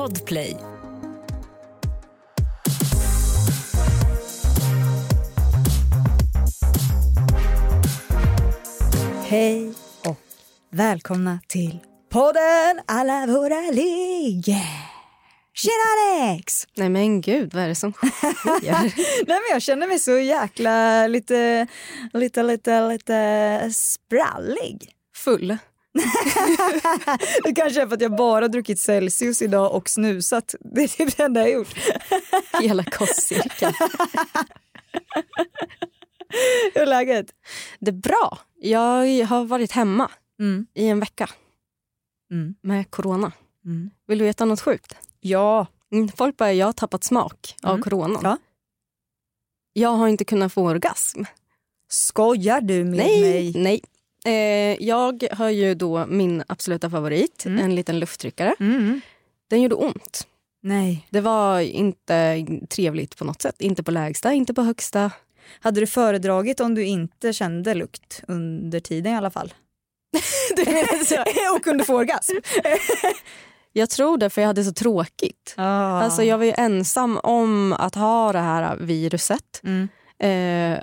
Podplay. Hej och välkomna till podden Alla våra ligg. Tjena Alex! Nej men gud, vad är det som sker? Nej men jag känner mig så jäkla lite, lite, lite, lite sprallig. Full. det kanske är för att jag bara druckit Celsius idag och snusat. Det är typ det enda jag gjort. Hela kostcirkeln. Hur är läget? Det är bra. Jag har varit hemma Mm. i en vecka Mm. med corona. Mm. Vill du veta något sjukt? Ja. Mm, Folk bara, jag har tappat smak av Mm. coronan. Ja. Jag har inte kunnat få orgasm. Skojar du med nej, mig? nej. Eh, jag har ju då min absoluta favorit, Mm. en liten lufttryckare. Mm. Den gjorde ont. Nej. Det var inte trevligt på något sätt. Inte på lägsta, inte på högsta. Hade du föredragit om du inte kände lukt under tiden i alla fall? Du menar och kunde få orgasm? Jag tror det, för jag hade så tråkigt. Ah. Alltså jag var ju ensam om att ha det här viruset Mm. eh,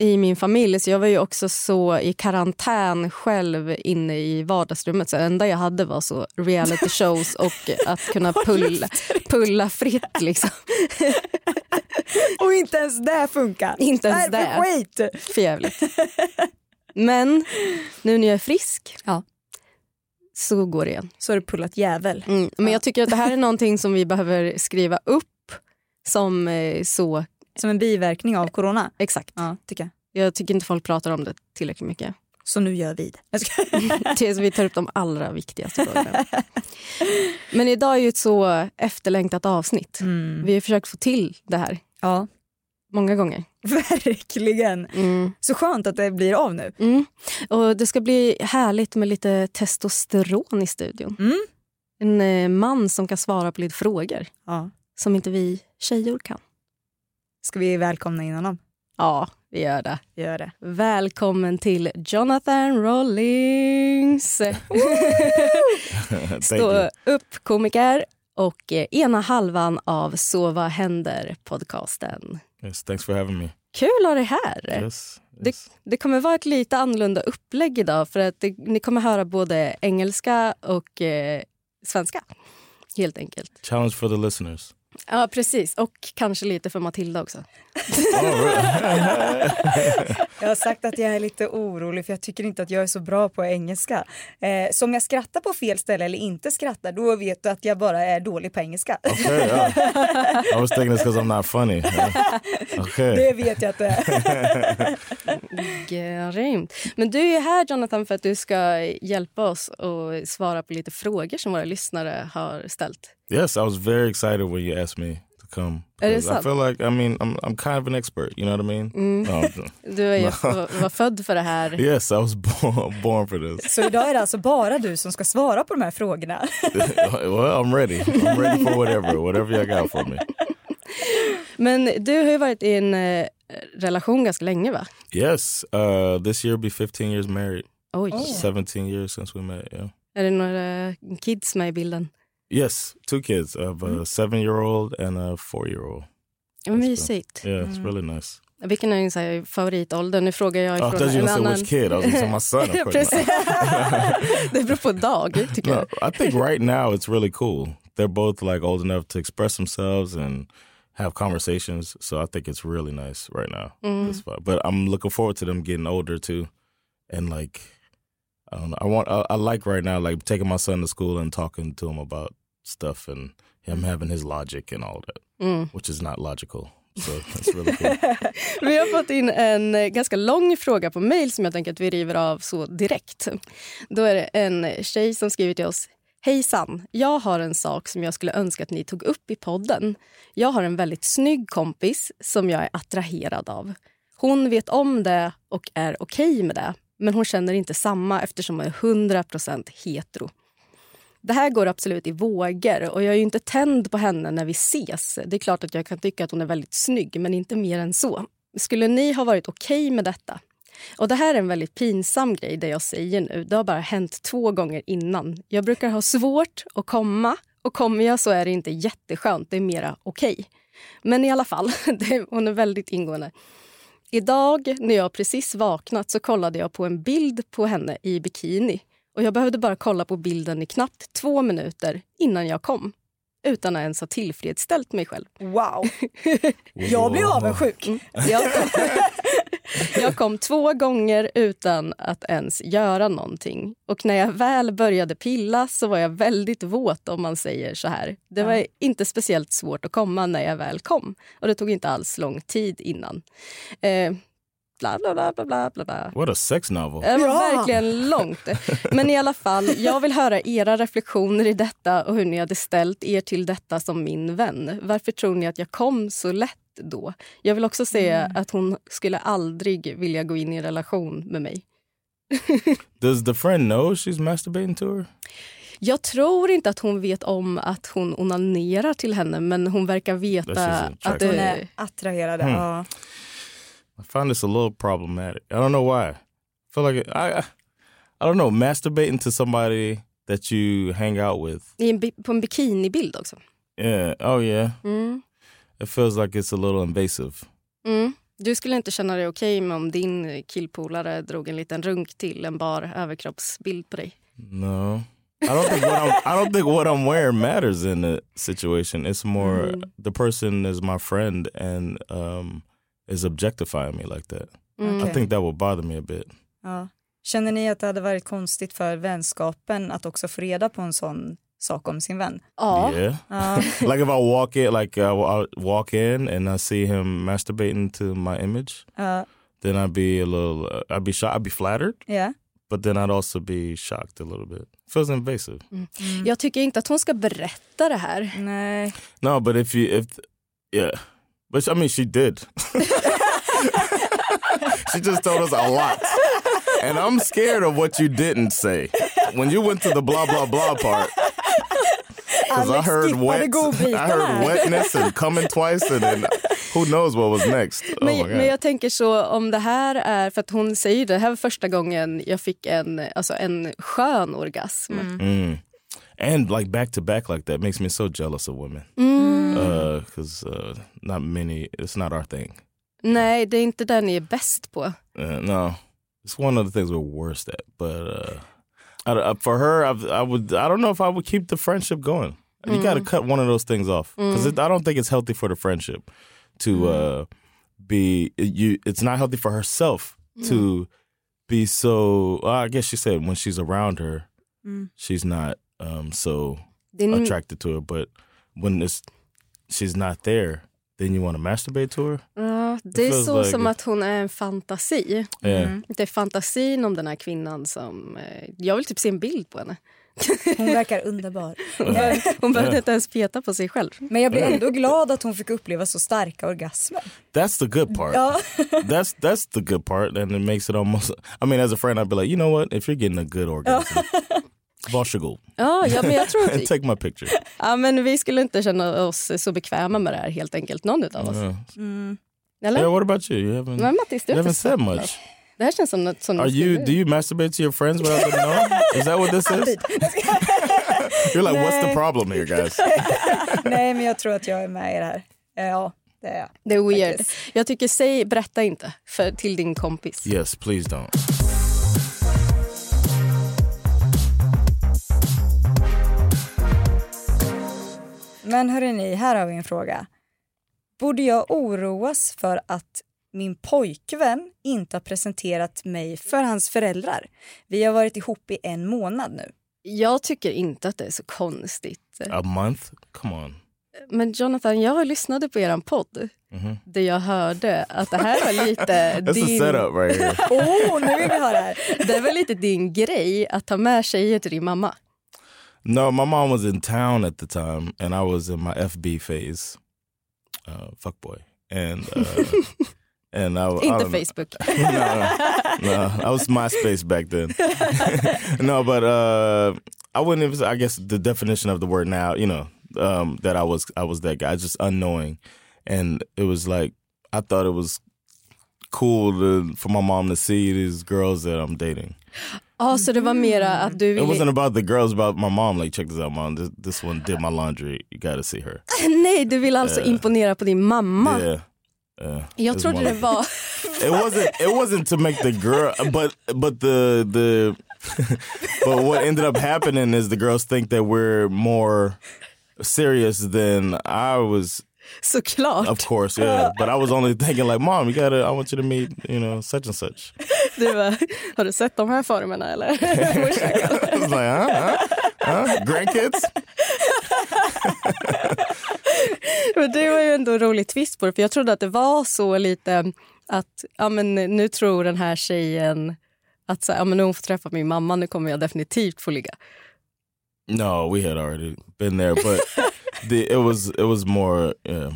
i min familj. Så jag var ju också så i karantän själv inne i vardagsrummet. Så det enda jag hade var så reality shows och att kunna pulla, pulla fritt. Liksom. Och inte ens det funkar. Inte ens det. skit? För jävligt. Men nu när jag är frisk Ja. så går det igen. Så har du pullat jävel. Mm. Men Ja. jag tycker att det här är någonting som vi behöver skriva upp som eh, så Som en biverkning av corona. exakt. Ja, tycker jag. Jag tycker inte folk pratar om det tillräckligt mycket. Så nu gör vi det. Tills vi tar upp de allra viktigaste frågorna. Men idag är ju ett så efterlängtat avsnitt. Mm. Vi har försökt få till det här Ja, många gånger. verkligen. Mm. Så skönt att det blir av nu. Mm. Och det ska bli härligt med lite testosteron i studion. Mm. En eh, man som kan svara på lite frågor Ja. som inte vi tjejor kan. Ska vi välkomna in honom? Ja, vi gör det. Gör det. Välkommen till Jonathan Rollings. Stå upp komiker och eh, ena halvan av Så vad händer podcasten. Yes, thanks for having me. Kul att ha dig här. Yes. Det, yes. det kommer vara ett lite annorlunda upplägg idag för att det, ni kommer höra både engelska och eh, svenska. Helt enkelt. Challenge for the listeners. Ja, precis. Och kanske lite för Matilda också. Jag har sagt att jag är lite orolig för jag tycker inte att jag är så bra på engelska. Eh, så om jag skrattar på fel ställe eller inte skrattar då vet du att jag bara är dålig på engelska. okay, yeah. I was thinking it's because I'm not funny. Okay. Det vet jag att det är. Grymt. Men du är här Jonathan för att du ska hjälpa oss och svara på lite frågor som våra lyssnare har ställt. Yes, I was very excited when you asked me to come. Är det 'Cause I sant? feel like I mean I'm I'm kind of an expert. You know what I mean? Mm. No, Du är ju, var, var född för det här. yes, I was born born for this. Så idag är det alltså bara du som ska svara på de här frågorna. well, I'm ready. I'm ready for whatever, whatever you got for me. Men du har ju varit i en eh, relation ganska länge va? Yes, uh, this year will be 15 years married. Oj. 17 years since we met. Yeah. Är det några kids med i bilden? Yes, two kids. I have a mm-hmm. seven-year-old and a four-year-old. Mysigt. Yeah, it's mm. really nice. Vilken är din så här, favoritålder? Nu frågar jag Oh, I ifrån you en annan... say which kid. I was gonna my son. Of course. Precis. det beror på dag, tycker No, jag. I think right now it's really cool. They're both like old enough to express themselves and have conversations. So I think it's really nice right now. Mm. But I'm looking forward to them getting older too, and like I don't know. I want I, I like right now like taking my son to school and talking to him about stuff and him having his logic and all that, Mm. which is not logical. So it's really cool. Vi har fått in en eh, ganska lång fråga på mejl som jag tänker att vi river av så direkt. Då är det en tjej som skriver till oss. Hejsan, jag har en sak som jag skulle önska att ni tog upp i podden. Jag har en väldigt snygg kompis som jag är attraherad av. Hon vet om det och är okej med det. Men hon känner inte samma eftersom hon är 100% hetero. Det här går absolut i vågor och jag är ju inte tänd på henne när vi ses. Det är klart att jag kan tycka att hon är väldigt snygg, men inte mer än så. Skulle ni ha varit okej med detta? Och Det här är en väldigt pinsam grej, det jag säger nu. Det har bara hänt två gånger innan. Jag brukar ha svårt att komma Och kommer jag så är det inte jätteskönt, det är mera okej. Okay. Men i alla fall, det, hon är väldigt ingående. Idag när jag precis vaknat så kollade jag på en bild på henne i bikini. Och Jag behövde bara kolla på bilden i knappt två minuter innan jag kom utan att ens ha tillfredsställt mig själv. Wow! Jag blir avundsjuk. Mm. Jag, jag kom två gånger utan att ens göra någonting. Och när jag väl började pilla så var jag väldigt våt om man säger så här. Det var inte speciellt svårt att komma när jag väl kom. Och det tog inte alls lång tid innan. Eh, bla bla bla bla bla bla. What a sex novel. Det var ja. verkligen långt. Men i alla fall, jag vill höra era reflektioner i detta och hur ni hade ställt er till detta som min vän. Varför tror ni att jag kom så lätt då? Jag vill också säga mm. att hon skulle aldrig vilja gå in i en relation med mig. Does the friend know she's masturbating to her? Jag tror inte att hon vet om att hon onanerar till henne men hon verkar veta att hon är attraherad. Mm. Ja. I find this a little problematic. I don't know why. I feel like I, I don't know, masturbating to somebody that you hang out with. I en, på en bikinibild också. Yeah, oh yeah. Mm. It feels like it's a little invasive. Mm. Du skulle inte känna dig okej okay med om din killpolare drog en liten runk till en bar överkroppsbild på dig? No. I don't think what I'm I don't think what I'm wearing matters in the situation. It's more mm. the person is my friend and um is objectifying me like that. Mm. I think that would bother me a bit. Ja. Känner ni att det hade varit konstigt för vänskapen att också få reda på en sån sak om sin vän? Ja. Yeah. Uh. like if I walk in, like I walk in and I see him masturbating to my image, uh. then I'd be a little, uh, I'd be shocked, I'd be flattered. Yeah. But then I'd also be shocked a little bit. Feels invasive. Mm. Mm. Jag tycker inte att hon ska berätta det här. Nej. No, but if you, if, yeah. But I mean, she did. she just told us a lot. And I'm scared of what you didn't say. When you went to the blah, blah, blah part. Because I heard wet, I heard wetness and coming twice and then who knows what was next. Oh men, men, jag tänker så om det här är, för att hon säger det, det här var första gången jag fick en, alltså en skön orgasm. Mm. Mm. And like back to back like that makes me so jealous of women. Mm. Because uh, uh, not many, it's not our thing. Nej, det är inte det ni är bäst på. Uh, no, it's one of the things we're worst at. But uh, I, uh, for her, I, I, would. I don't know if I would keep the friendship going. You mm. got to cut one of those things off because mm. I don't think it's healthy for the friendship to mm. uh, be. You, it's not healthy for herself mm. to be so. Well, I guess she said when she's around her, mm. she's not um, so attracted to her. But when it's she's not there, then you want to masturbate to her? Ja, det är så like som att hon är en fantasi. Yeah. Mm. Det är fantasin om den här kvinnan som... Eh, jag vill typ se en bild på henne. Hon verkar underbar. hon behövde inte ens peta på sig själv. Men jag blir ändå glad att hon fick uppleva så starka orgasmer. That's the good part. Ja. that's, that's the good part and it makes it almost... I mean as a friend I'd be like, you know what, if you're getting a good orgasm Varsågod. Ja, ja, men jag tror att... Take my picture. Ja, men vi skulle inte känna oss så bekväma med det här helt enkelt, någon av oss. Mm. Eller? Yeah, what about you? You haven't, men Mattis, du you haven't said much. Det här känns som något som... Are you, do you masturbate to your friends without them knowing? Is that what this is? You're like, Nej. what's the problem here guys? Nej, men jag tror att jag är med i det här. Ja, det är jag. Det är weird. Faktiskt. Jag tycker, säg, berätta inte för, till din kompis. Yes, please don't. Men hörrni, här har vi en fråga. Borde jag oroas för att min pojkvän inte har presenterat mig för hans föräldrar? Vi har varit ihop i en månad nu. Jag tycker inte att det är så konstigt. A month? Come on. Men Jonathan, jag lyssnade på er podd mm -hmm. där jag hörde att det här var lite din... That's a setup right here. oh, nu vill vi höra. Det var lite din grej att ta med tjejer till din mamma. No, my mom was in town at the time, and I was in my FB phase, uh, fuck boy, and uh, and I, Inte I Facebook. no, no, I was MySpace back then. no, but uh, I wouldn't. Even, I guess the definition of the word now, you know, um, that I was I was that guy, just unknowing, and it was like I thought it was cool to, for my mom to see these girls that I'm dating. Ja, så det var mera att du It wasn't ville... about the girls, about my mom. Like, check this out, mom. This, this one did my laundry. You got to see her. Nej, du ville alltså Eh. imponera på din mamma. Yeah. Jag trodde det var... it wasn't it wasn't to make the girl but but the the but what ended up happening is the girls think that we're more serious than I was Såklart. of course yeah but I was only thinking like mom you gotta I want you to meet you know such and such Du bara, har du sett de här formerna eller? I was like huh, huh? huh? grandkids Men det var ju ändå en rolig twist på det, för jag trodde att det var så lite att ja, men nu tror den här tjejen att så ja, men nu hon får träffa min mamma, nu kommer jag definitivt få ligga. no we had already been there but the, it was it was more yeah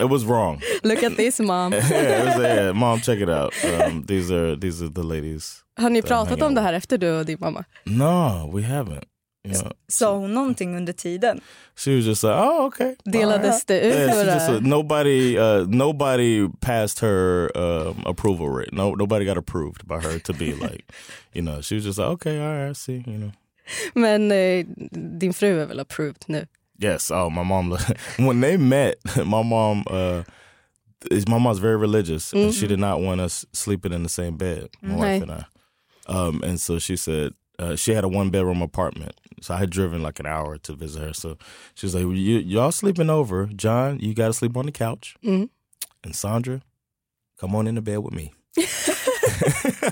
it was wrong Look at this mom. yeah, it was, yeah mom check it out um, these are these are the ladies Har ni Den pratat hänger om det här efter du och din mamma? No, we haven't. You know, Sa hon någonting under tiden? she was just like, "Oh, okay." Delades det ut? Yeah, she några- just, nobody, uh, nobody passed her um, approval rate. No, nobody got approved by her to be like, you know. She was just like, "Okay, all right, I see." You know. Men eh, din fru är väl approved nu? Yes. Oh, my mom. when they met, my mom. Uh, is my mom's very religious, and she did not want us sleeping in the same bed. My wife and I. Um, and so she said uh, she had a one bedroom apartment. So I had driven like an hour to visit her. So she was like, you, "Y'all sleeping over? John, you got to sleep on the couch, Mhm. and Sandra, come on in the bed with me."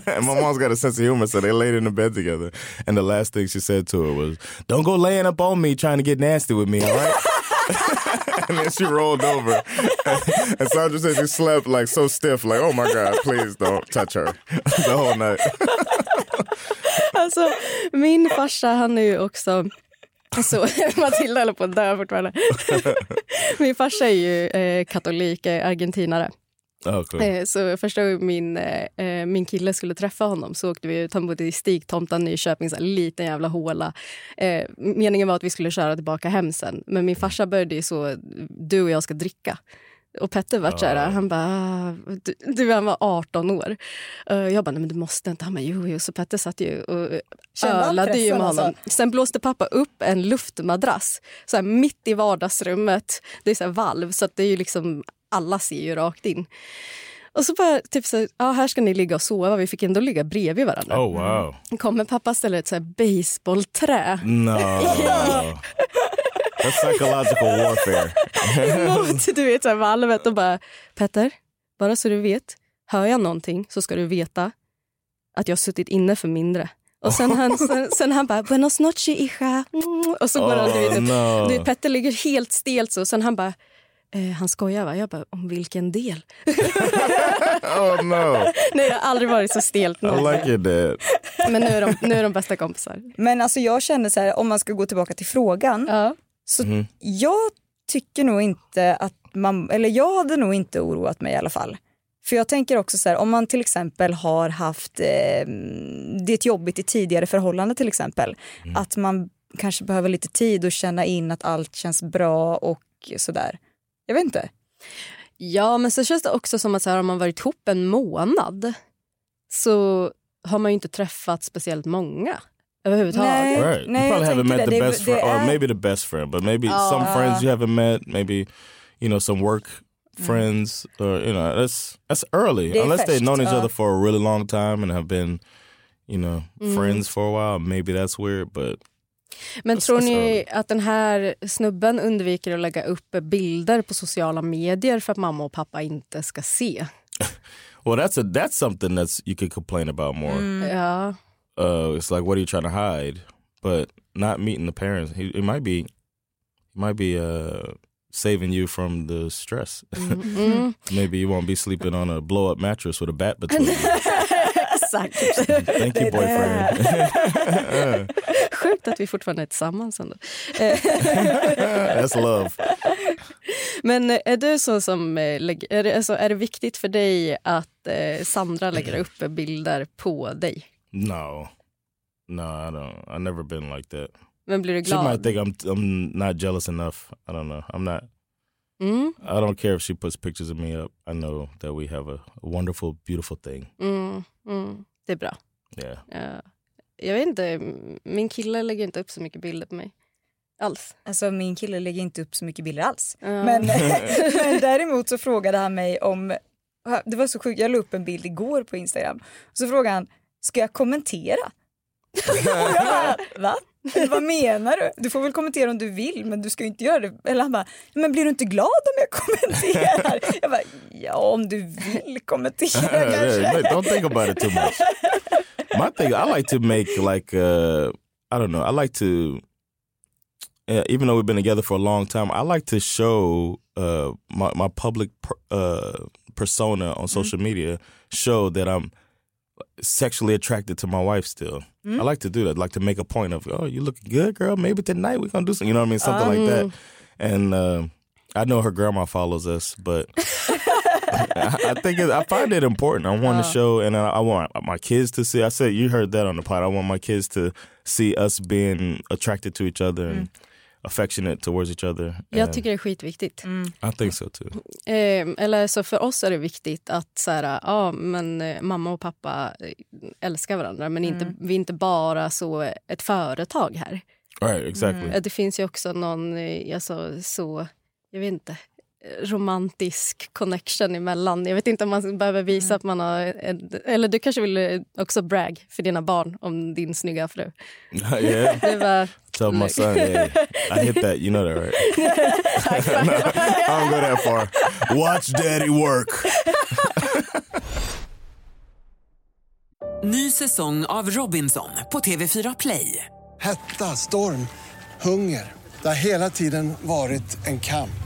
And my mom's got a sense of humor, so they laid in the bed together. And the last thing she said to her was, "Don't go laying up on me trying to get nasty with me, all right?" and then she rolled over, and Sandra said she slept like so stiff, like, "Oh my god, please don't touch her," the whole night. Alltså, min farsa han är ju också... Så, alltså, Matilda håller på att dö fortfarande. Min farsa är ju eh, katolik, eh, argentinare. Cool. Eh, så första gången min, eh, eh, min kille skulle träffa honom så åkte vi ut. Han bodde i Stigtomta, Nyköping, här liten jävla håla. Eh, meningen var att vi skulle köra tillbaka hem sen. Men min farsa började ju så, du och jag ska dricka. Och Petter vart så här, han bara, "Ah, du, du han var 18 år. Jag bara, nej men du måste inte. Han bara, jo, jo. Så Petter satt ju och ölade ju med honom. alltså? Sen blåste pappa upp en luftmadrass så här, mitt i vardagsrummet. Det är så här valv, så att det är ju liksom, alla ser ju rakt in. Och så bara, typ så här, ja, här ska ni ligga och sova. Vi fick ändå ligga bredvid varandra. Oh wow. Kommer pappa ställer ett så här baseballträ No. That's psychological warfare. mot du vet, så här valvet och bara, Petter, bara så du vet, hör jag någonting så ska du veta att jag har suttit inne för mindre. Och sen han, sen, sen han bara, buenos noches hija. Mm. Och så går han, du vet, Oh, no. du vet, Petter ligger helt stelt så. Sen han bara, eh, han skojar va? Jag bara, om vilken del? oh no. Nej, jag har aldrig varit så stelt. I like your dad. Men nu är, de, nu är de bästa kompisar. Men alltså jag känner så här, om man ska gå tillbaka till frågan. Ja. Så Mhm. jag tycker nog inte att man, eller jag hade nog inte oroat mig i alla fall. För jag tänker också så här, om man till exempel har haft eh, det jobbigt i tidigare förhållanden till exempel. Att man kanske behöver lite tid att känna in att allt känns bra och sådär. Jag vet inte. Ja, men så känns det också som att så här, om man varit ihop en månad så har man ju inte träffat speciellt många överhuvudtaget. Nej. Right. Nej, you probably haven't met the det. Det- best det friend, or maybe the best friend, but maybe Oh. some friends you Uh. haven't met, maybe you know some work friends, or you know that's that's early. Det Unless they've färskt, known each ja. other for a really long time and have been, you know, friends for a while. Maybe that's weird, but Men tror ni att den här snubben undviker att lägga upp bilder på sociala medier för att mamma och pappa inte ska se? well, that's a that's something that's you could complain about more. Mm. Ja. Uh, it's like what are you trying to hide? But not meeting the parents, he, it might be, might be uh, saving you from the stress. Mm. Maybe you won't be sleeping on a blow up mattress with a bat between you. Exakt. Thank you, boyfriend. Sjukt att vi fortfarande är tillsammans. Ändå. That's love. Men eh, är du så som... eh, Är det, alltså, är det viktigt för dig att eh, Sandra lägger upp bilder på dig? No, no, I don't. I've never been like that. Men blir du She might glad? think I'm I'm not jealous enough. I don't know. I'm not. Mm, I don't care if she puts pictures of me up. I know that we have a, a wonderful, beautiful thing. mm, mm. Det är bra. Yeah. Ja. Jag vet inte, min kille lägger inte upp så mycket bilder på mig. Alls. Alltså min kille lägger inte upp så mycket bilder alls. Ja. Men, men däremot så frågade han mig om, det var så sjukt, jag la upp en bild igår på Instagram. Så frågade han, ska jag kommentera? Och jag bara, va? Vad menar du? Du får väl kommentera om du vill men du ska ju inte göra det. Eller han bara, men blir du inte glad om jag kommenterar? Jag bara, ja om du vill kommentera kanske. don't think about it too much. My thing, I like to make like uh, I don't know. I like to, uh, even though we've been together for a long time, I like to show uh, my my public per, uh, persona on social media show that I'm sexually attracted to my wife still. I like to do that. like to make a point of, oh, you looking good, girl. Maybe tonight we're gonna do something. You know what I mean? Something like that. And uh, I know her grandma follows us, but I, I think it, I find it important. I want to show, and I, I want my kids to see. I said you heard that on the pod. I want my kids to see us being attracted to each other and affectionate towards each other. Jag tycker det är skitviktigt. I think so too. Eh, eller så för oss är det viktigt att så här, ja, men, eh, mamma och pappa eh, älskar varandra men inte, vi är inte bara så ett företag här. Right, exactly. Eh, Det finns ju också någon eh, alltså, så, jag vet inte, eh, romantisk connection emellan. Jag vet inte om man behöver visa att man har... En, eller du kanske vill eh, också brag för dina barn om din snygga fru. yeah. Det var, Tell my son, hey, I hit that. You know that, right? no, I don't go that far. Watch daddy work. Ny säsong av Robinson på TV4 Play. Hetta, storm, hunger. Det har hela tiden varit en kamp.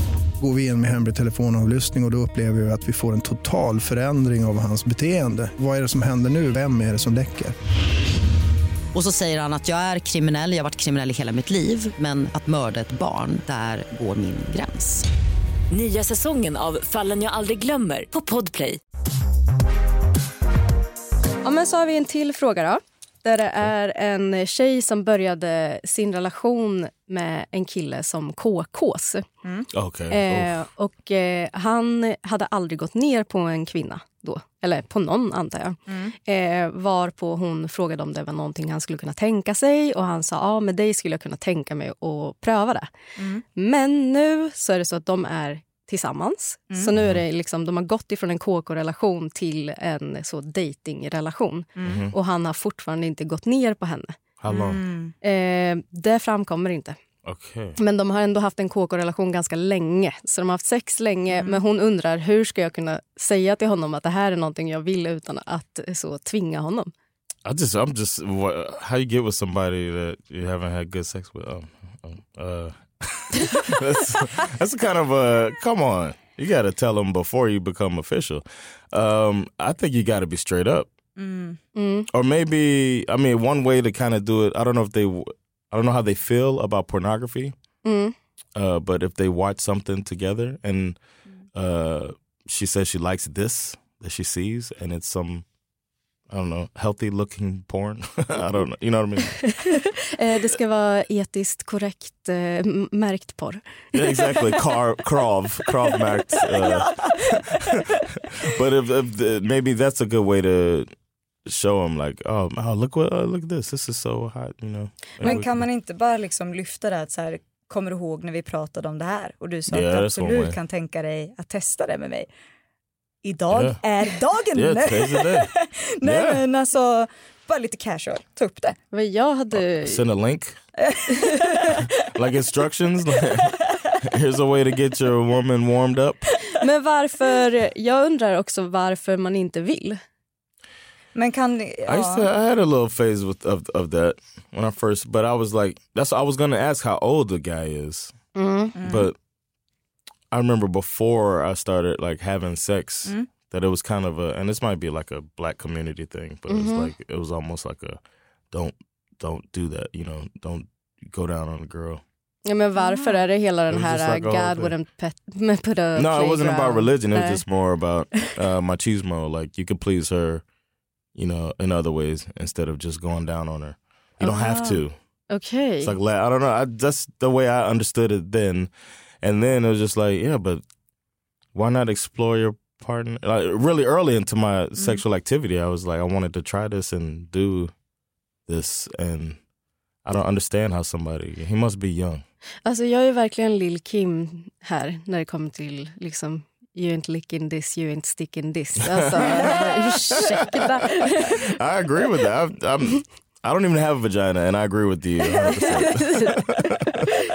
Går vi in med hemlig telefonavlyssning och, och då upplever vi att vi får en total förändring av hans beteende. Vad är det som händer nu? Vem är det som läcker? Och så säger han att jag är kriminell, jag har varit kriminell i hela mitt liv men att mörda ett barn, där går min gräns. Nya säsongen av Fallen jag aldrig glömmer på Podplay. Ja, men så har vi en till fråga då. Där det är en tjej som började sin relation med en kille som KKs. Okay. Eh, och eh, han hade aldrig gått ner på en kvinna då. Eller på någon antar jag. Eh, varpå hon frågade om det var någonting han skulle kunna tänka sig. Och han sa ja med dig skulle jag kunna tänka mig att pröva det. Men nu så är det så att de är tillsammans. Så nu är det liksom, de har gått ifrån en KK-relation till en så datingrelation. Och han har fortfarande inte gått ner på henne. How long? Eh, det framkommer inte. Okay. Men de har ändå haft en KK-relation ganska länge. Så de har haft sex länge. Men hon undrar hur ska jag kunna säga till honom att det här är någonting jag vill utan att eh, så tvinga honom. I just, I'm just, what, how you get with somebody that you haven't had good sex with? Um, um, uh, that's, that's kind of a, come on. You got to tell them before you become official. Um, I think you got to be straight up. Mm. Or maybe, I mean, one way to kind of do it, I don't know if they, I don't know how they feel about pornography, Mm. uh, but if they watch something together and uh, she says she likes this that she sees and it's some, I don't know, healthy looking porn. I don't know. You know what I mean? Eh, det ska vara etiskt korrekt eh, märkt porr. Yeah, exactly. Car, Krav, Krav marked. Uh, but if, if the, maybe that's a good way to show them, like, oh, oh look what, uh, look at this. This is so hot. You know. Men kan man inte bara liksom lyfta det att så här, kommer du ihåg när vi pratade om det här och du sa Ja, att du absolut kan tänka dig att testa det med mig. Idag Ja. är dagen! Yeah. Nej Yeah. men alltså, bara lite casual, ta upp det. Men jag hade... Send a link, like instructions. Here's a way to get your woman warmed up. Men varför... Jag undrar också varför man inte vill. Men kan... I used to, I had a little phase with of of that when I first, but I was like, that's I was gonna ask how old the guy is, mm-hmm. mm. but I remember before I started like having sex mm. that it was kind of a, and this might be like a black community thing, but it was mm-hmm. like it was almost like a don't don't do that, you know, don't go down on a girl. Ja, men varför mm. är det hela den It was just här like oh, God thing. wouldn't pet, put a No, it wasn't about religion. It was just more about uh, machismo. Like you could please her, you know, in other ways instead of just going down on her. You don't have to. Oh, okay. It's like I don't know. I, that's the way I understood it then, and then it was just like, yeah, but why not explore your partner? Like really early into my mm-hmm. sexual activity, I was like, I wanted to try this and do this, and I don't understand how somebody he must be young. Alltså, jag är verkligen Lil Kim här när det kommer till liksom You ain't licking this, you ain't sticking this. Alltså, ursäkta. I agree with that. I, I'm, I don't even have a vagina, and I agree with you.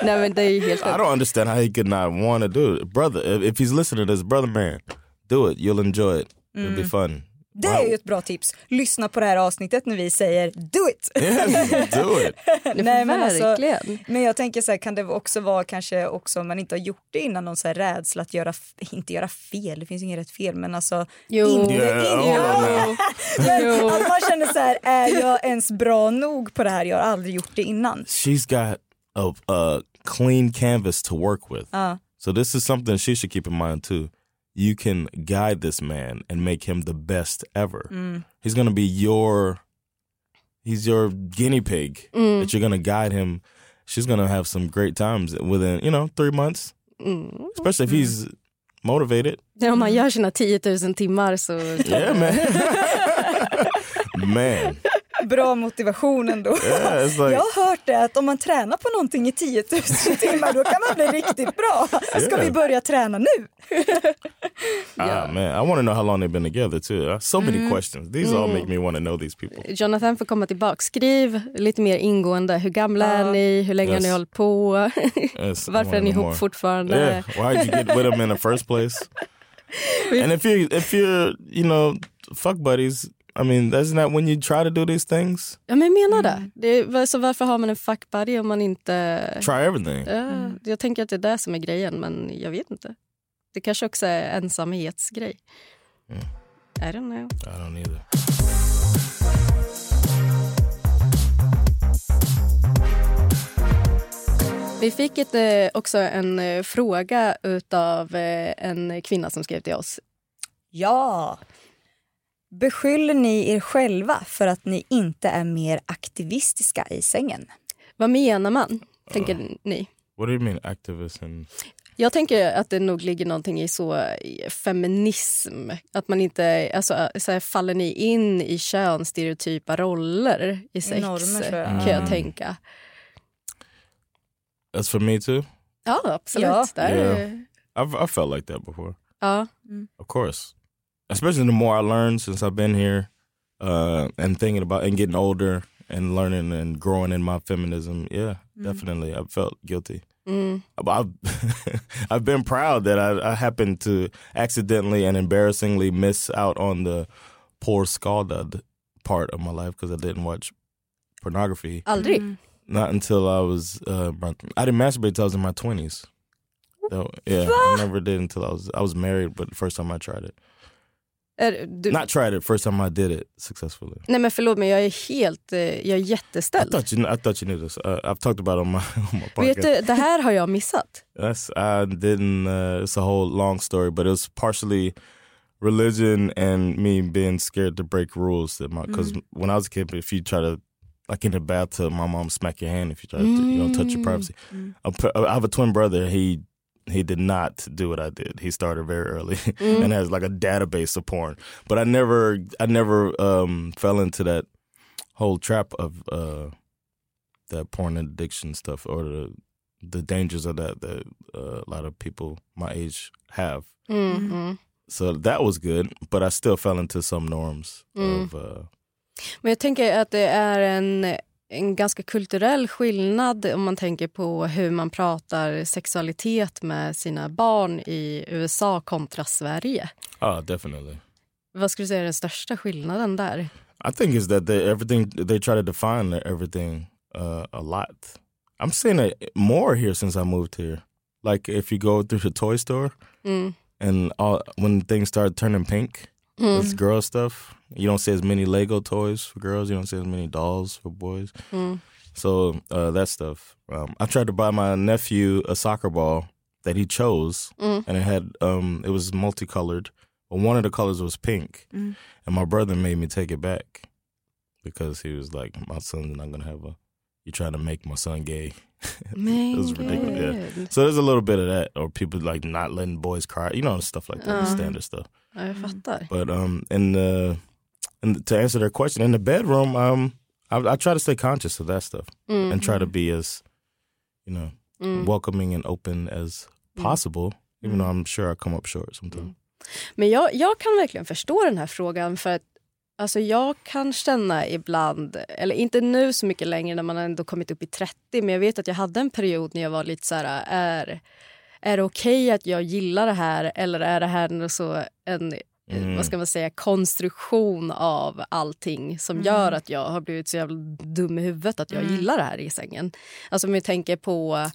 Nej men det är helt I don't understand how he could not want to do it, brother. If, if he's listening to this, brother man, do it. You'll enjoy it. It'll be mm. fun. Det är ju ett bra tips. Lyssna på det här avsnittet när vi säger do it! Yes, do it. Nej, men, alltså, men jag tänker så här, kan det också vara kanske också om man inte har gjort det innan någon så här rädsla att göra, inte göra fel, det finns inget rätt fel men alltså Jo. inte, Yeah, inte, men att man känner så här, är jag ens bra nog på det här? Jag har aldrig gjort det innan. She's got a, a clean canvas to work with. Ja. So this is something she should keep in mind too. You can guide this man and make him the best ever. Mm. He's going to be your he's your guinea pig mm. that you're going to guide him. She's going to have some great times within, you know, 3 months. Mm. Especially if mm. he's motivated. Ja, Om man gör sina 10 000 timmar så... Yeah, man. man. Bra motivation ändå. Yeah, like Jag har hört det att om man tränar på någonting i 10 000 timmar då kan man bli riktigt bra. Ska Yeah. vi börja träna nu? Ah man, I want to know how long they've been together too. Uh, So many questions. These all make me want to know these people. Jonathan får komma tillbaka. Skriv lite mer ingående. Hur gamla är ni? Hur länge har ni Yes. hållit på? Yes, Varför är ni ihop more. fortfarande? Yeah, why did you get with him in the first place? and if you if you're you know fuck buddies, I mean, isn't that when you try to do these things? Ja, men jag menar det. det är, så varför har man en fuck buddy om man inte... Try everything. Ja, Jag tänker att det är det som är grejen, men jag vet inte. Det kanske också är ensamhetsgrej. I don't know. I don't either. Vi fick ett, eh, också en eh, fråga av eh, en kvinna som skrev till oss. Ja. Beskyller ni er själva för att ni inte är mer aktivistiska i sängen? Vad menar man, tänker ni? What do you mean activist and Jag tänker att det nog ligger någonting i så feminism. Att man inte alltså, så här, faller ni in i könsstereotypa roller i sex, Normer, jag. kan jag Mm. tänka. that's for me too? Ja, absolut. Ja. Där, Yeah. I've I felt like that before. ja. Of course. Especially the more I learned since I've been here uh, and thinking about and getting older and learning and growing in my feminism. Yeah, definitely. I felt guilty. Mm. I've, I've been proud that I, I happened to accidentally and embarrassingly miss out on the poor scalded part of my life because I didn't watch pornography. Aldrig. Not until I was, uh, I didn't masturbate till I was in my 20s. So, yeah, I never did until I was, I was married, but the first time I tried it. Du, Not tried it, first time I did it successfully. nej men förlåt men jag är helt, eh, jag är I thought you, I thought you knew this. Uh, I've talked about it on my, on my Vet podcast. du, det här har jag missat. That's I didn't. Uh, it's a whole long story, but it was partially religion and me being scared to break rules. Because when I was a kid, if you try to like in the bathtub, my mom smack your hand if you try to you know touch your privacy. I I have a twin brother. He he did not do what I did. He started very early and has like a database of porn. But I never I never um, fell into that whole trap of uh, that porn addiction stuff or the the dangers of that that uh, a lot of people my age have. Mm, mm. So that was good, but I still fell into some norms of uh, Men jag tänker att det är en, en ganska kulturell skillnad om man tänker på hur man pratar sexualitet med sina barn i USA kontra Sverige. oh definitely. Vad skulle du säga är den största skillnaden där? I think is that they everything they try to define everything uh, a lot. I'm seeing it more here since I moved here. Like if you go through the toy store Mm. and all, when things start turning pink, it's girl stuff. You don't see as many Lego toys for girls. You don't see as many dolls for boys. Mm. So uh, that stuff. Um, I tried to buy my nephew a soccer ball that he chose, Mm. and it had um, it was multicolored, but one of the colors was pink, Mm. and my brother made me take it back because he was like, "My son's not gonna have a." You're trying to make my son gay? it was ridiculous. Yeah. So there's a little bit of that, or people like not letting boys cry, you know, stuff like that, Uh. standard stuff. Ja, jag fattar. But um, in the and to answer their question, in the bedroom, um, I, I try to stay conscious of that stuff Mm. and try to be as, you know, Mm. welcoming and open as possible. Even though I'm sure I come up short sometimes. Men jag, jag kan verkligen förstå den här frågan för att alltså jag kan känna ibland, eller inte nu så mycket längre när man ändå kommit upp i 30, men jag vet att jag hade en period när jag var lite så här, är, är det okej att jag gillar det här eller är det här så en Mm. vad ska man säga, konstruktion av allting som gör att jag har blivit så jävla dum i huvudet att jag gillar det här i sängen. Alltså om vi tänker på,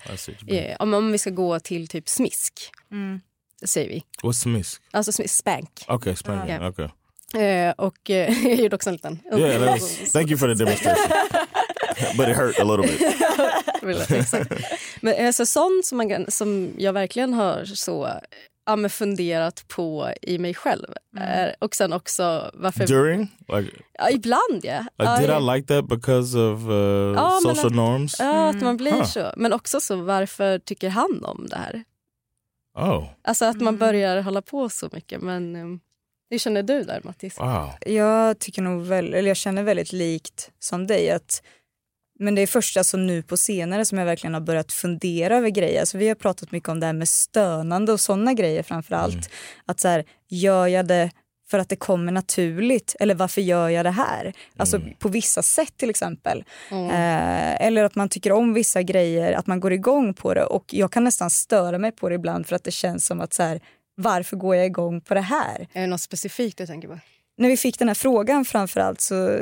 eh, om, om vi ska gå till typ smisk, Mm. säger vi. What's smisk? Alltså smisk, spank. Okay, spanking. Yeah. Okay. Eh, och eh, jag gjorde också en liten... Yeah, that was, thank you for the demonstration. but it hurt a little bit. Exakt. Men alltså, sånt som, man, som jag verkligen har så ja, men funderat på i mig själv. Är, och sen också varför... During, like, Ja, ibland, ja. like did. I like that because of uh, Ja, social att- norms? Ja, att man blir Huh. så. Men också så, varför tycker han om det här? Oh, Alltså att man börjar hålla på så mycket. Men um, hur känner du där, Mattis? wow. Jag tycker nog väl, eller jag känner väldigt likt som dig att men det är först alltså nu på senare som jag verkligen har börjat fundera över grejer. Alltså vi har pratat mycket om det här med stönande och sådana grejer framför allt. Att så här, gör jag det för att det kommer naturligt eller varför gör jag det här? Alltså på vissa sätt till exempel. Eh, eller att man tycker om vissa grejer, att man går igång på det och jag kan nästan störa mig på det ibland för att det känns som att så här, varför går jag igång på det här? Är det något specifikt du tänker på? när vi fick den här frågan framförallt så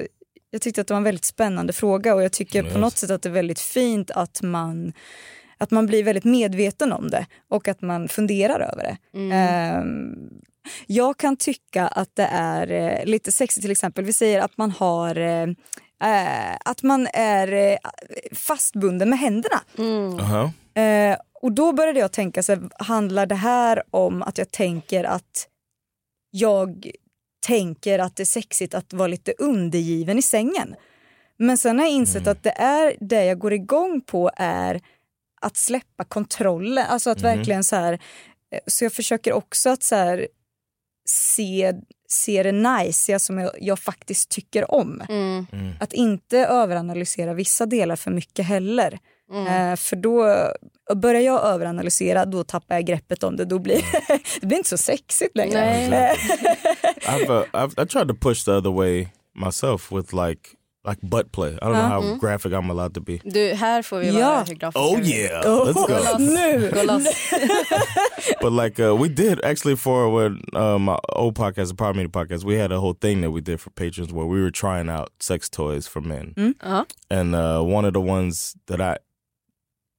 jag tyckte att det var en väldigt spännande fråga och jag tycker på Yes. något sätt att det är väldigt fint att man att man blir väldigt medveten om det och att man funderar över det. Ehm, jag kan tycka att det är eh, lite sexigt till exempel. Vi säger att man har eh, eh, att man är eh, fastbunden med händerna. Uh-huh. Eh, och då började jag tänka, så här, handlar det här om att jag tänker att jag tänker att det är sexigt att vara lite undergiven i sängen? Men sen har jag insett att det är det jag går igång på är att släppa kontrollen. Alltså att verkligen så här, eh, så jag försöker också att så här se, se det nice som jag, jag faktiskt tycker om. Mm. Att inte överanalysera vissa delar för mycket heller. Eh, för då börjar jag överanalysera, då tappar jag greppet om det. Då blir det blir inte så sexigt längre. Nej. I've, uh, I've I tried to push the other way myself with like like butt play. I don't know how graphic I'm allowed to be. Du, här får vi vara Ja. hur grafiska Oh yeah, let's go. nu! Gå loss. but like uh, we did actually for when uh, my old podcast, the Power Meter podcast, we had a whole thing that we did for patrons where we were trying out sex toys for men, Ja. and uh, one of the ones that I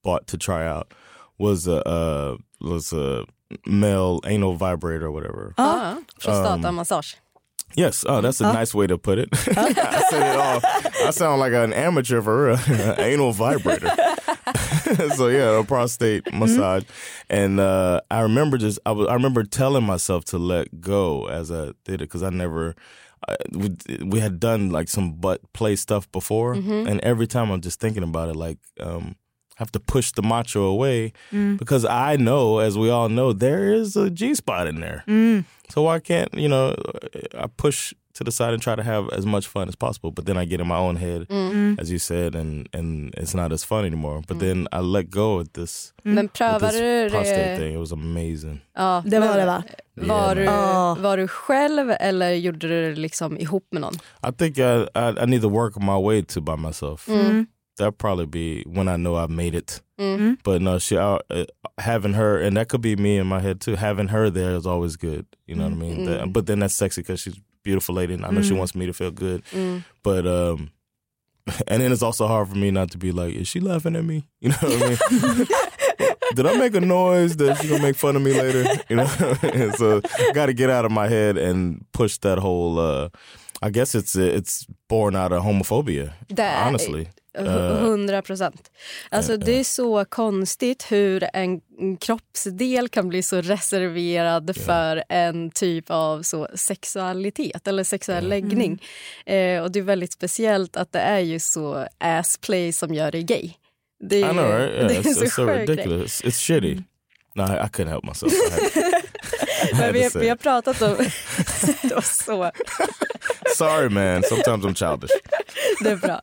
bought to try out was a uh, was a male anal vibrator or whatever. Ja. Prostatamassage. Yes, oh, that's a nice way to put it. I said it all. I sound like an amateur for real. Anal vibrator. so yeah, a prostate massage, and uh, I remember just I was I remember telling myself to let go as I did it because I never. I, we, we had done like some butt play stuff before, and every time I'm just thinking about it, like um, have to push the macho away mm. because I know, as we all know, there is a G spot in there. Mm. So why can't you know? I push to the side and try to have as much fun as possible, but then I get in my own head, mm. as you said, and and it's not as fun anymore. But then I let go of this, Men with prövade du this prostate det? thing. It was amazing. Ja, Det var men det va? Var, du, Ja. var du själv eller gjorde du det liksom ihop med någon? I think I, I I need to work my way to by myself. That'd probably be when I know I've made it. But no, she uh, uh, having her, and that could be me in my head too. Having her there is always good. You know what I mean? That- but then that's sexy because she's beautiful lady, and I know she wants me to feel good. But um, and then it's also hard for me not to be like, is she laughing at me? You know what I mean? Did I make a noise that she gonna make fun of me later? You know, so got to get out of my head and push that whole. Uh, I guess it's it's born out of homophobia. That honestly, Uh, 100 procent. Alltså, det är så konstigt hur en kroppsdel kan bli så reserverad för en typ av så sexualitet eller sexuell läggning. Eh, och Det är väldigt speciellt att det är ju så assplay som gör dig gay. Det I är, know, right? Yeah, det är it's, så it's so sjuk grej. ridiculous. It's shitty. No, I, I couldn't help myself. I I Men vi, vi har pratat om... det var så... Sorry, man. Sometimes I'm childish. Det är bra.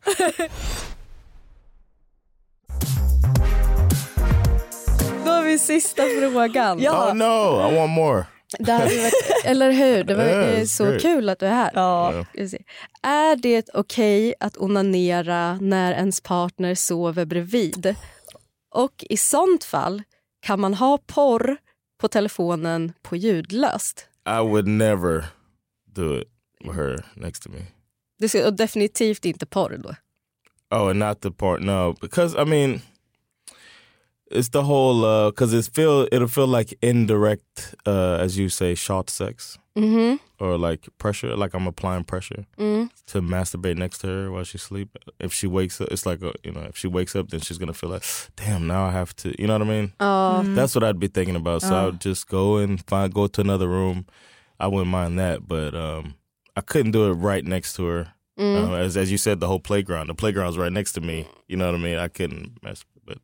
Vi sista frågan. Oh no, I want more. Det hade varit, eller hur? Det var Yeah, så great. kul att du är här. Yeah. Se. Är det okej att onanera när ens partner sover bredvid? Och i sånt fall, kan man ha porr på telefonen på ljudlöst? I would never do it with her next to me. Det ska, och definitivt inte porr då. Oh, and not the part. No, because I mean, it's the whole because it's feel it'll feel like indirect, uh, as you say, short sex Mhm. or like pressure, like I'm applying pressure Mm. to masturbate next to her while she sleep. If she wakes up, it's like a, you know, if she wakes up, then she's gonna feel like, damn, now I have to. You know what I mean? Ja. That's what I'd be thinking about. So I would just go and find go to another room. I wouldn't mind that, but um, I couldn't do it right next to her. Mm. Uh, as as you said, the whole playground. The playground's right next to me. You know what I mean? I couldn't mess, but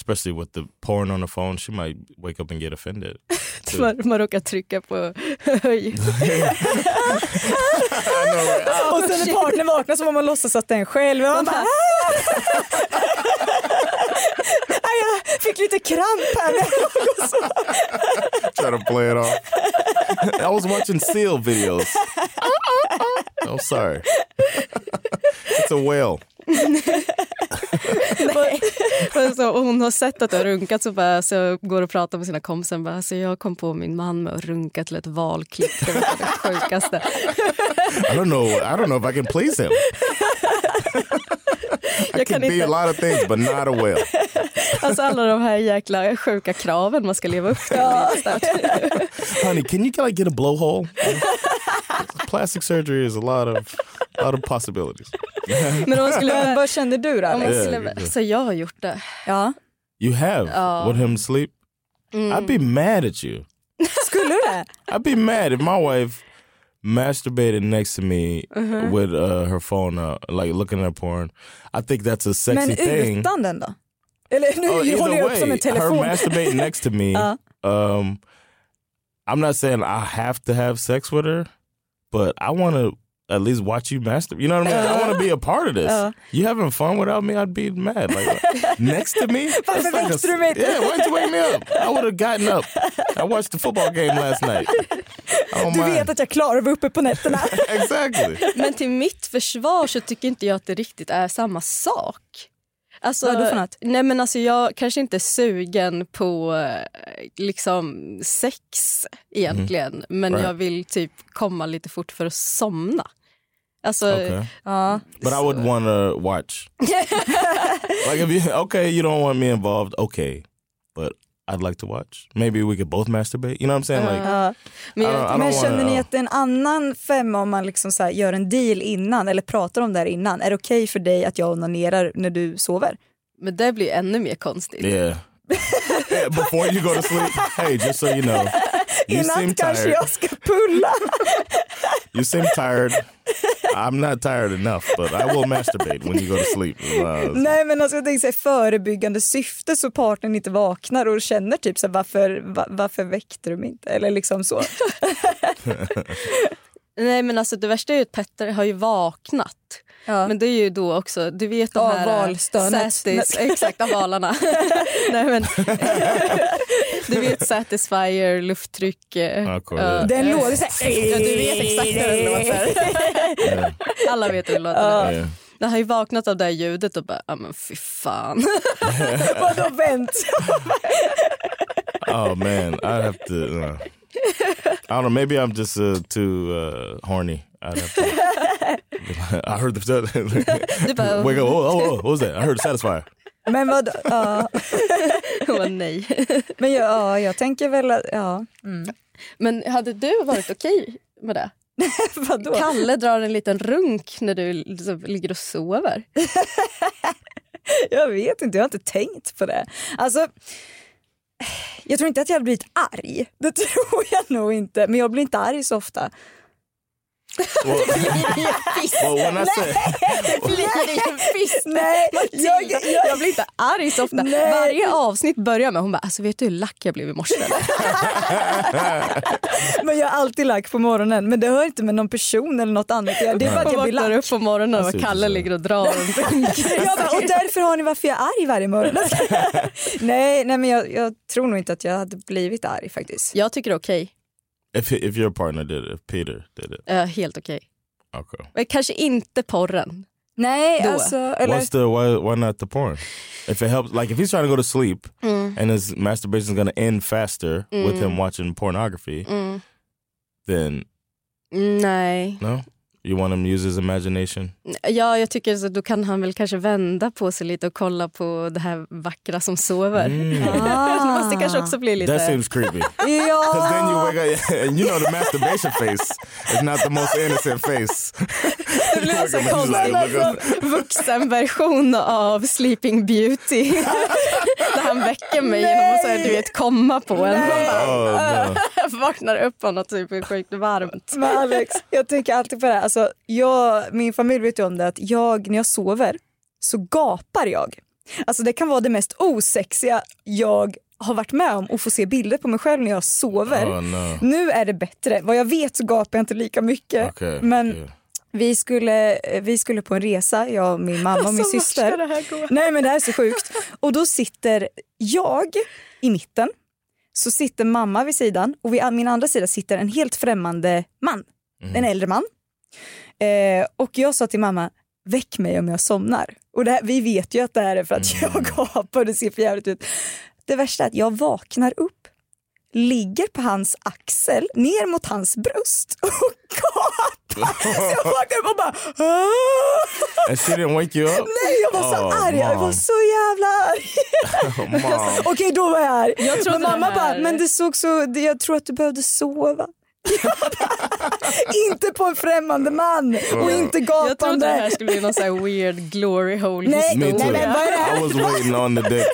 especially with the porn on the phone, she might wake up and get offended. Man, man råkar trycka på höj. Och sen när partnern vaknar så får man låtsas att det är en själv. Man bara, "Ah!" jag fick lite kramp här. Try to play it off. I was watching seal videos. I'm sorry. it's a whale. Och så, och hon har sett att du har runkat så, bara, så går och pratar med sina kompisar och bara, alltså jag kom på min man med att runka till ett valklipp. Det var det sjukaste. I don't know. I don't know if I can please him. I Jag can kan be inte- a lot of things, but not a whale. Alltså alla de här jäkla sjuka kraven man ska leva upp till. Ja. Honey, can you like get a blowhole? Plastic surgery is a lot of, lot of possibilities. Men om man skulle... Men vad kände du då? Om man skulle yeah. så jag har gjort det. Ja. You have Ja. with him sleep. I'd be mad at you. Skulle du det? I'd be mad if my wife masturbated next to me with uh, her phone, uh, like looking at porn. I think that's a sexy Men thing. utan den då? Eller nu Oh, håller jag upp som en telefon. her masturbating next to me. Ja. um, I'm not saying I have to have sex with her, but I want to at least watch you masturbate. You know what I mean? I want to be a part of this. Uh. you having fun without me? I'd be mad. Like next to me? Varför like a- väckte du mig? Yeah, why didn't you wake me up? I would have gotten up. I watched the football game last night. Don't Du vet att jag klarar att vara uppe på nätterna. exactly. Men till mitt försvar så tycker inte jag att det riktigt är samma sak. Alltså, Vadå för något? Nej men alltså jag kanske inte är sugen på eh, liksom sex egentligen. Men Right. jag vill typ komma lite fort för att somna. Alltså, Okay. Ja. But I would want to watch. like if you okay, you don't want me involved. Okay, but I'd like to watch. Maybe we could both masturbate. You know what I'm saying? Like Ja. men I don't, I don't Men känner wanna, ni uh, att det är en annan femma om man liksom så här gör en deal innan eller pratar om det här innan? Är det okej för dig att jag onanerar när du sover? men det blir ännu mer konstigt. Yeah, Before you go to sleep, hey, just so you know, you seem Innan kanske tired. jag ska pulla. You seem tired. I'm not tired enough, but I will masturbate when you go to sleep. Uh, Nej men alltså jag tänker här, förebyggande syfte så partnern inte vaknar och känner typ så här, varför, va, varför väckte du mig inte? Eller liksom så. Nej men alltså det värsta är ju att Petter har ju vaknat. Ja. Men det är ju då också, du vet de Av här valstönet. Satis, exakt av valarna. Nej, men, du vet Satisfyer, lufttryck. eh, Ja, cool, ja. ja. Den låter så här. Ja, du vet exakt hur den låter. Alla vet hur den låter. yeah. Den har ju vaknat av det här ljudet och bara, ja men fy fan. Vadå vänt? Oh man, I have to. Uh, I don't know. Maybe I'm just uh, too uh, horny. I'd have to. I heard the wake up. Oh, oh, oh, what was that? I heard Satisfyer. Men vad, ja. hon nej. Men jag, ja, jag tänker väl att, ja. Men hade du varit okej med det? Vadå? Kalle drar en liten runk när du liksom ligger och sover. jag vet inte, jag har inte tänkt på det. Alltså, jag tror inte att jag hade blivit arg. Det tror jag nog inte. Men jag blir inte arg så ofta. Well, well, when I say, Nej, jag, jag, Jag blir inte arg så ofta. Nej. Varje avsnitt börjar med hon bara, alltså vet du hur lack jag blev i morse? eller?" men jag är alltid lack på morgonen. Men det har inte med någon person eller något annat att göra. Det är bara att jag blir lack. upp på morgonen och Kalle det så. ligger och drar runt. Jag bara, och därför har ni varför jag är arg varje morgon. nej, nej, men jag, jag tror nog inte att jag hade blivit arg faktiskt. Jag tycker det är okej. If if your partner did it, if Peter did it, Eh, helt okej. okay. Men Kanske inte porren. Nej, Då. alltså. Eller, What's the why? Why not the porn? If it helps, like if he's trying to go to sleep Mm. and his masturbation is going to end faster with him watching pornography, Mm. then Nej. no, you want him to use his imagination. Ja, jag tycker så då kan han väl kanske vända på sig lite och kolla på det här vackra som sover. Mm. Det måste kanske också bli lite... That seems creepy. Because then you ja, wake up and you know the masturbation face is not the most innocent face. Det blir at me, konstig vuxenversion av Sleeping Beauty. Han väcker mig genom att säga, du vet, komma på en. Man Oh, no. vaknar upp av något typ sjukt varmt. men Alex, jag tänker alltid på det här. Alltså, jag, min familj vet ju om det att jag, när jag sover så gapar jag. Alltså det kan vara det mest osexiga jag har varit med om och få se bilder på mig själv när jag sover. Oh no. Nu är det bättre. Vad jag vet så gapar jag inte lika mycket. Okay. Men yeah. Vi, skulle, eh, vi skulle på en resa, jag och min mamma och min Alltså, syster. det här gå? Nej men det här är så sjukt. Och då sitter jag i mitten, så sitter mamma vid sidan och vid min andra sida sitter en helt främmande man. En äldre man. Eh, och jag sa till mamma, väck mig om jag somnar. Och det här, vi vet ju att det här är för att jag gapar och det ser för jävligt ut. Det värsta är att jag vaknar upp, ligger på hans axel, ner mot hans bröst och gapar. Så jag vaknar upp och bara! And she didn't wake you up? Nej, jag var så Oh, arg. Jag var mom. så jävla arg. Mom. Okej, då var jag arg. Jag men mamma det här- bara, men det såg så, jag tror att du behövde sova. Inte på en främmande man och inte Jag trodde det gapande. här skulle bli någon så här weird glory hole Nej, Me historia. too. Nej, men vad är det här? I was waiting on the dick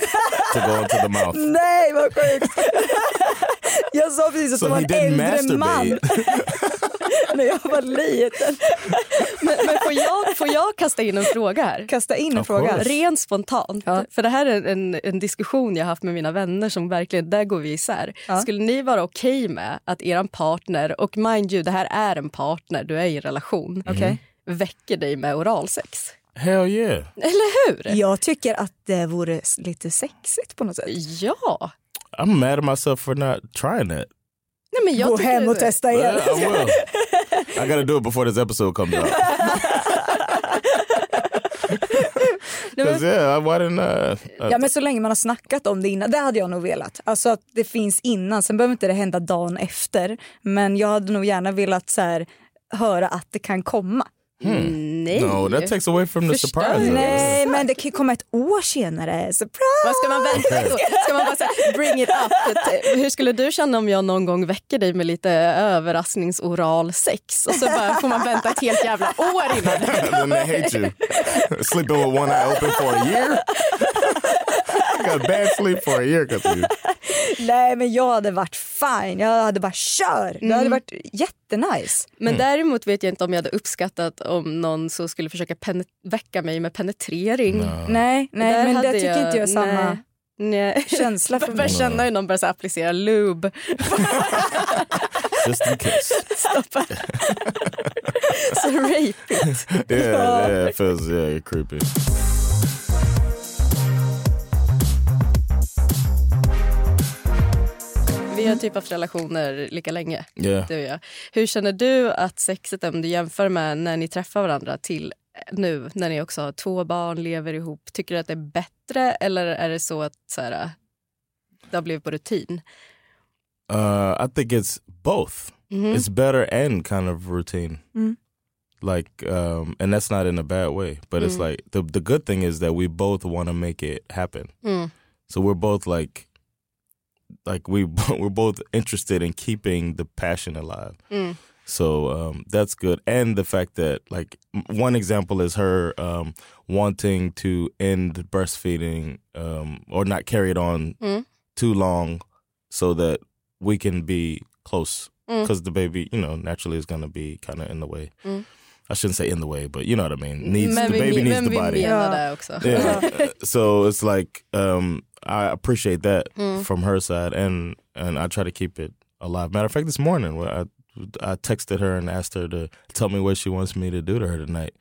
to go into the mouth. Nej, vad sjukt. Jag sa precis att So det var en äldre man när jag var liten. Men, men får, jag, får jag kasta in en fråga här? Kasta in en Of fråga. course. Rent spontant. Ja. För det här är en, en diskussion jag haft med mina vänner som verkligen, där går vi isär. Ja. Skulle ni vara okej med att er partner, och mind you, det här är en partner, du är i en relation, Okej. väcker dig med oralsex? Hell yeah. Eller hur? Jag tycker att det vore lite sexigt på något sätt. Ja. I'm mad at myself for not trying that. Nej, men jag Gå hem och testa igen. I will. I gotta do it before this episode comes out. Because yeah, why didn't uh, Ja men så länge man har snackat om det innan, det hade jag nog velat. Alltså att det finns innan, sen behöver inte det hända dagen efter. Men jag hade nog gärna velat så här, höra att det kan komma. Nej. no, that takes away from the Förstör surprise. Nej men det kan komma ett år senare. Surprise! Vad ska man vänta då? Ska man bara säga bring it up? Hur skulle du känna om jag någon gång väcker dig med lite överraskningsoral sex och så bara får man vänta ett helt jävla år innan? then they hate you. Sleeping with one eye open for a year. Got bad sleep for a year. Nej men jag hade varit fine, jag hade bara kör. Det hade varit jättenice. Men däremot vet jag inte om jag hade uppskattat om någon så skulle försöka väcka mig med penetrering. Nej, nej Där men det hade tycker jag- inte jag är samma nej. Nej. känsla för Jag mig. känna hur någon börjar så applicera lube. Just in case. Så rape it. Yeah, yeah, it feels yeah, creepy. Vi har typ haft relationer lika länge. Yeah. Du och jag. Hur känner du att sexet, om du jämför med när ni träffar varandra till nu när ni också har två barn, lever ihop, tycker du att det är bättre eller är det så att så här, det har blivit på rutin? Uh, I think it's both. Mhm. It's better and kind of routine. Mm. Like, um, and that's not in a bad way, but it's Mm. like the the good thing is that we both want to make it happen. Mm. So we're both like, like we we're both interested in keeping the passion alive. Mm. So um, that's good, and the fact that like one example is her um, wanting to end breastfeeding um, or not carry it on Mm. too long, so that we can be close Mm. because the baby, you know, naturally is going to be kind of in the way. I shouldn't say in the way, but you know what I mean. Needs Men the baby needs the body. menar Ja. det också. Yeah. Uh, so it's like um, I appreciate that Mm. from her side, and and I try to keep it alive. Matter of fact, this morning I I texted her and asked her to tell me what she wants me to do to her tonight,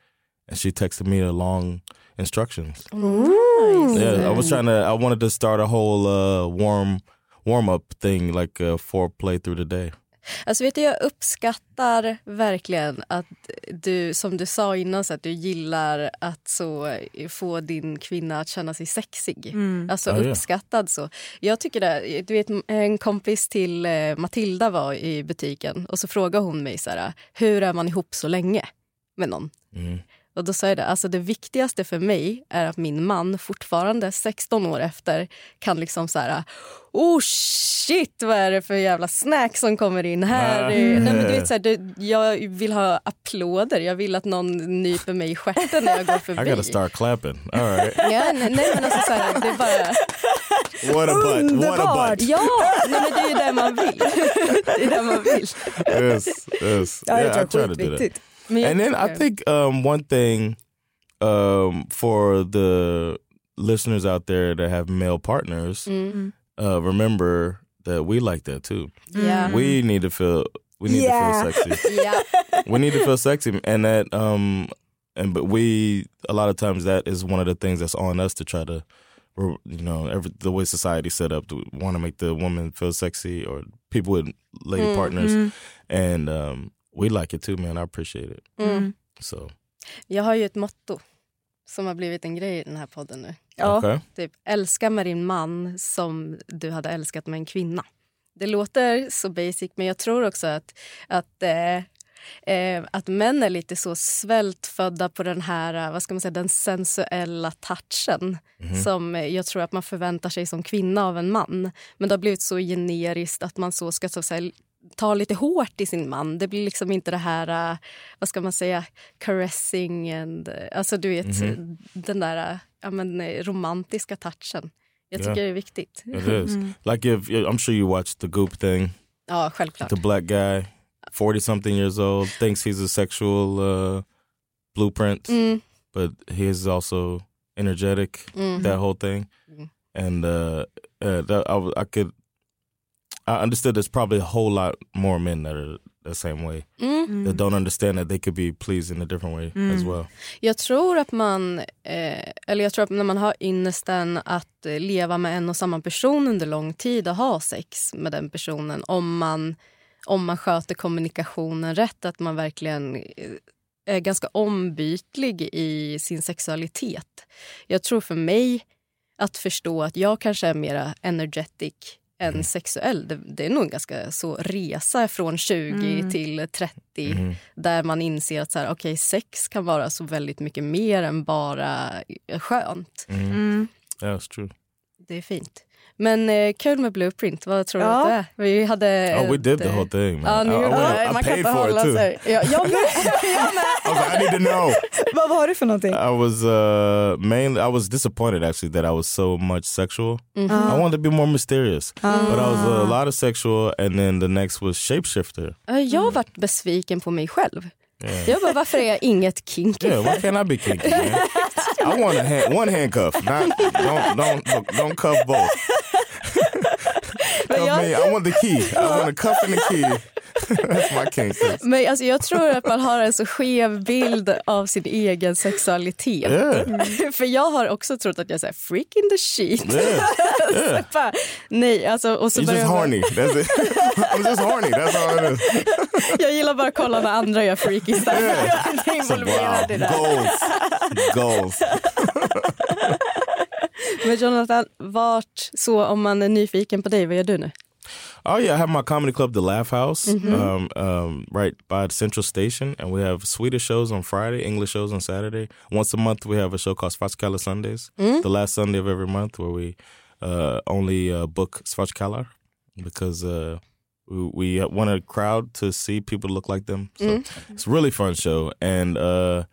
and she texted me a long instructions. Nice. Yeah, I was trying to. I wanted to start a whole uh, warm warm up thing, like uh, foreplay through the day. Alltså vet du, jag uppskattar verkligen att du, som du sa innan, så att du gillar att så eh, få din kvinna att känna sig sexig. Alltså Ja, ja. uppskattad så. Jag tycker det, du vet en kompis till eh, Matilda var i butiken och så frågade hon mig så här, hur är man ihop så länge med någon? Mm. Och då sa jag det, alltså det viktigaste för mig är att min man fortfarande 16 år efter kan liksom så här, oh shit vad är det för jävla snack som kommer in här? Ah. Nej, men du vet, så här, det, jag vill ha applåder, jag vill att någon nyper mig i stjärten när jag går I förbi. gotta start clapping. All right. Ja, nej, nej men alltså så här, det är bara, What a butt! What a Underbart. butt! ja, nej, men det är ju det man vill. Det är det man vill. Yes, yes. Ja, yeah, I tror to do that. Viktigt. And then I think um, one thing um, for the listeners out there that have male partners, Mm. uh, remember that we like that too. Ja. We need to feel we need Yeah. to feel sexy. Ja. we need to feel sexy, and that um, and but we a lot of times that is one of the things that's on us to try to. You know, every, the way society set up, to want to make the woman feel sexy, or people with lady Mm. partners, Mm. and um, we like it too, man. I appreciate it. Mm. So Jag har ju ett motto som har blivit en grej i den här podden nu. Ja. okay. Typ, älska med din man som du hade älskat med en kvinna. Det låter så basic, men jag tror också att, att, eh, eh, att män är lite så svältfödda på den här eh, vad ska man säga, den sensuella touchen som eh, jag tror att man förväntar sig som kvinna av en man. Men det har blivit så generiskt att man så ska så att säga, ta lite hårt i sin man. Det blir liksom inte det här, eh, vad ska man säga, caressing and, eh, alltså du vet den där eh, ja, men, eh, romantiska touchen. Jag tycker Ja. det är viktigt. It is like if I'm sure you watched the Goop thing. Ja, självklart. The black guy, forty something years old, thinks he's a sexual uh, blueprint, Mm, but he is also energetic. mm. That whole thing, Mhm. and uh, uh, that, I, I could. I understood there's probably a whole lot more men that are the same way Mm. that don't understand that they could be pleased in a different way as well. Jag tror att man, eh, eller jag tror att när man har ynnesten att eh, leva med en och samma person under lång tid och ha sex med den personen om man, om man sköter kommunikationen rätt, att man verkligen eh, är ganska ombytlig i sin sexualitet. Jag tror för mig att förstå att jag kanske är mer energetic än sexuell. Det, det är nog en ganska så resa från 20 till 30 där man inser att så här, okay, sex kan vara så väldigt mycket mer än bara skönt. Mm. Yeah, it's true. Det är fint. Men eh, kul med Blueprint. Vad tror du Ja. att det är? Vi hade Oh, we did the eh, whole thing, Ja, man. ni I, I, gjorde det. I Man kan paid for it hålla too. sig. Ja, jag med. I was like, I need to know. Vad var det för någonting? I was uh mainly I was disappointed actually that I was so much sexual. Mhm. I wanted to be more mysterious. Ah. But I was a lot of sexual and then the next was shapeshifter. Jag har varit besviken på mig själv. Yeah. Jag bara, varför är jag inget kinky? Yeah, why can't I be kinky, man? I want a hand, one handcuff, not don't don't don't cuff both. cuff me. I want the key. I want a cuff and a key. Men alltså, jag tror att man har en så skev bild av sin egen sexualitet. Yeah, För jag har också trott att jag är freak in the sheet. yeah, yeah. Bara, Nej, alltså, och så You're just horny. That's it. I'm just horny. That's all it is. Jag gillar bara att kolla när andra gör freaky stuff. Yeah. Jag är involverad i det. goals, goals. Men Jonathan, vart så om man är nyfiken på dig, vad gör du nu? Oh yeah, I have my comedy club, The Laugh House, Mm-hmm. um, um, right by Central Station, and we have Swedish shows on Friday, English shows on Saturday. Once a month, we have a show called Svartskalle Sundays, Mm. the last Sunday of every month, where we uh, only uh, book Svartskaller because uh, we, we want a crowd to see people look like them. So Mm. it's a really fun show. And uh,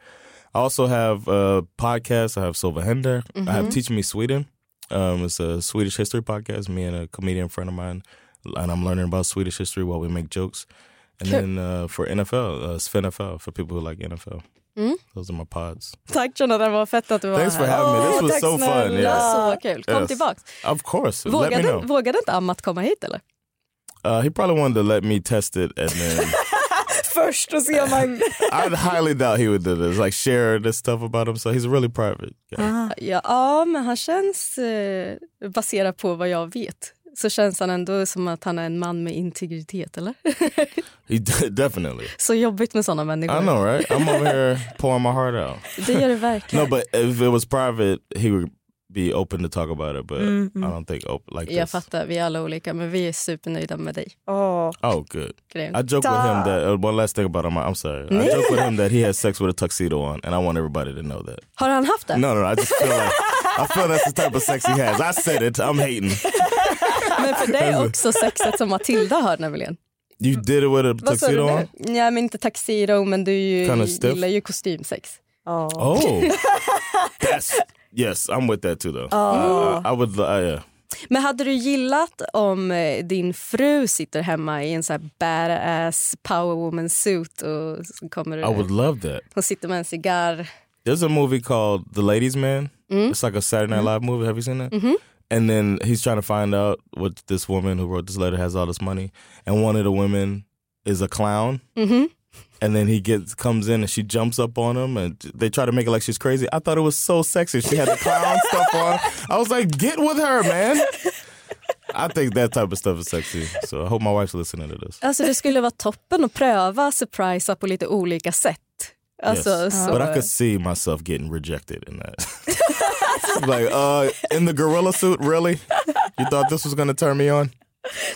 I also have a podcast. I have Silva Hender. I have Mhm. Teach Me Sweden. Um, it's a Swedish history podcast. Me and a comedian friend of mine, and I'm learning about Swedish history while we make jokes. And Cool. then uh, for NFL, uh, it's NFL for people who like NFL. Mm. Those are my pods. Tack Jonathan, vad fett att du var Thanks for här. having me. This was so fun. snälla. Yeah. Så kul. Kom Yes. tillbaks. Of course. let me Vågade, know. vågade inte Amat komma hit eller? Uh, he probably wanted to let me test it, and then Först och se om man... I highly doubt he would do this. Like share this stuff about him. So he's really private guy. Ja, ja men han känns, eh, baserat på vad jag vet, så känns han ändå som att han är en man med integritet, eller? He definitely. så jobbigt med såna människor. I know, right? I'm over here pouring my heart out. Det gör det verkligen. No, but if it was private, he would be open to talk about it. But Mm, mm. I don't think open like jag this. fattar, vi är alla olika, men vi är supernöjda med dig. Åh. Oh, good. Grejen. I joke with him that uh, one last thing about him. I'm sorry. I joke with him that he has sex with a tuxedo on, and I want everybody to know that. Har han haft det? No, no, no. I just feel like I feel that's the type of sex he has. I said it. I'm hating. Men för dig är också sexet som Matilda har nämligen. You did it with a tuxedo on. nu? Ja, men inte tuxedo, men du ju, gillar ju kostymsex. Åh. Oh, that's yes. I'm with that too, though. Oh. Uh, I would. Uh, yeah. Men hade du gillat om eh, din fru sitter hemma i en så här badass powerwoman suit och så kommer I would love that. hon sitter med en cigarr. There's a movie called The Ladies Man. Mm. It's like a Saturday Night Live movie. Have you seen that? Mhm. And then he's trying to find out what this woman who wrote this letter has all this money, and one of the women is a clown. Mhm. And then he gets comes in and she jumps up on him and they try to make it like she's crazy. I thought it was so sexy. She had the clown stuff on. I was like, get with her, man. I think that type of stuff is sexy. So I hope my wife's listening to this. Alltså det skulle vara toppen att pröva surprisa på lite olika sätt. Alltså, yes. så, But I could see myself getting rejected in that. like, uh, in the gorilla suit, really? You thought this was gonna turn me on?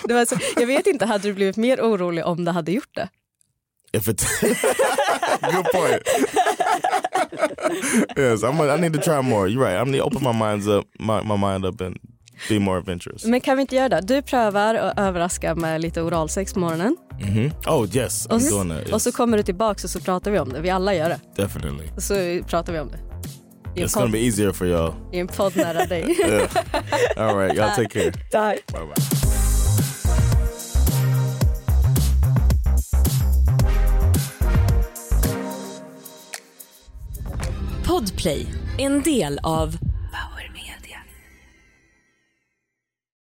det var så, jag vet inte, hade du blivit mer orolig om det hade gjort det? If it, good point. yes, I'm. I need to try more. You're right. I need to open my minds up, my, my mind up, and be more adventurous. Men kan vi inte göra det? Du prövar att överraska med lite oralsex på morgonen. hmm Oh yes, I'm Och, s- doing that. och så yes, kommer du tillbaka och så pratar vi om det. Vi alla gör det. definitely. Och så pratar vi om det. I It's gonna be easier for y'all. i en podd nära dig. Yeah. All right, y'all take care. Tack. Bye bye. Podplay, en del av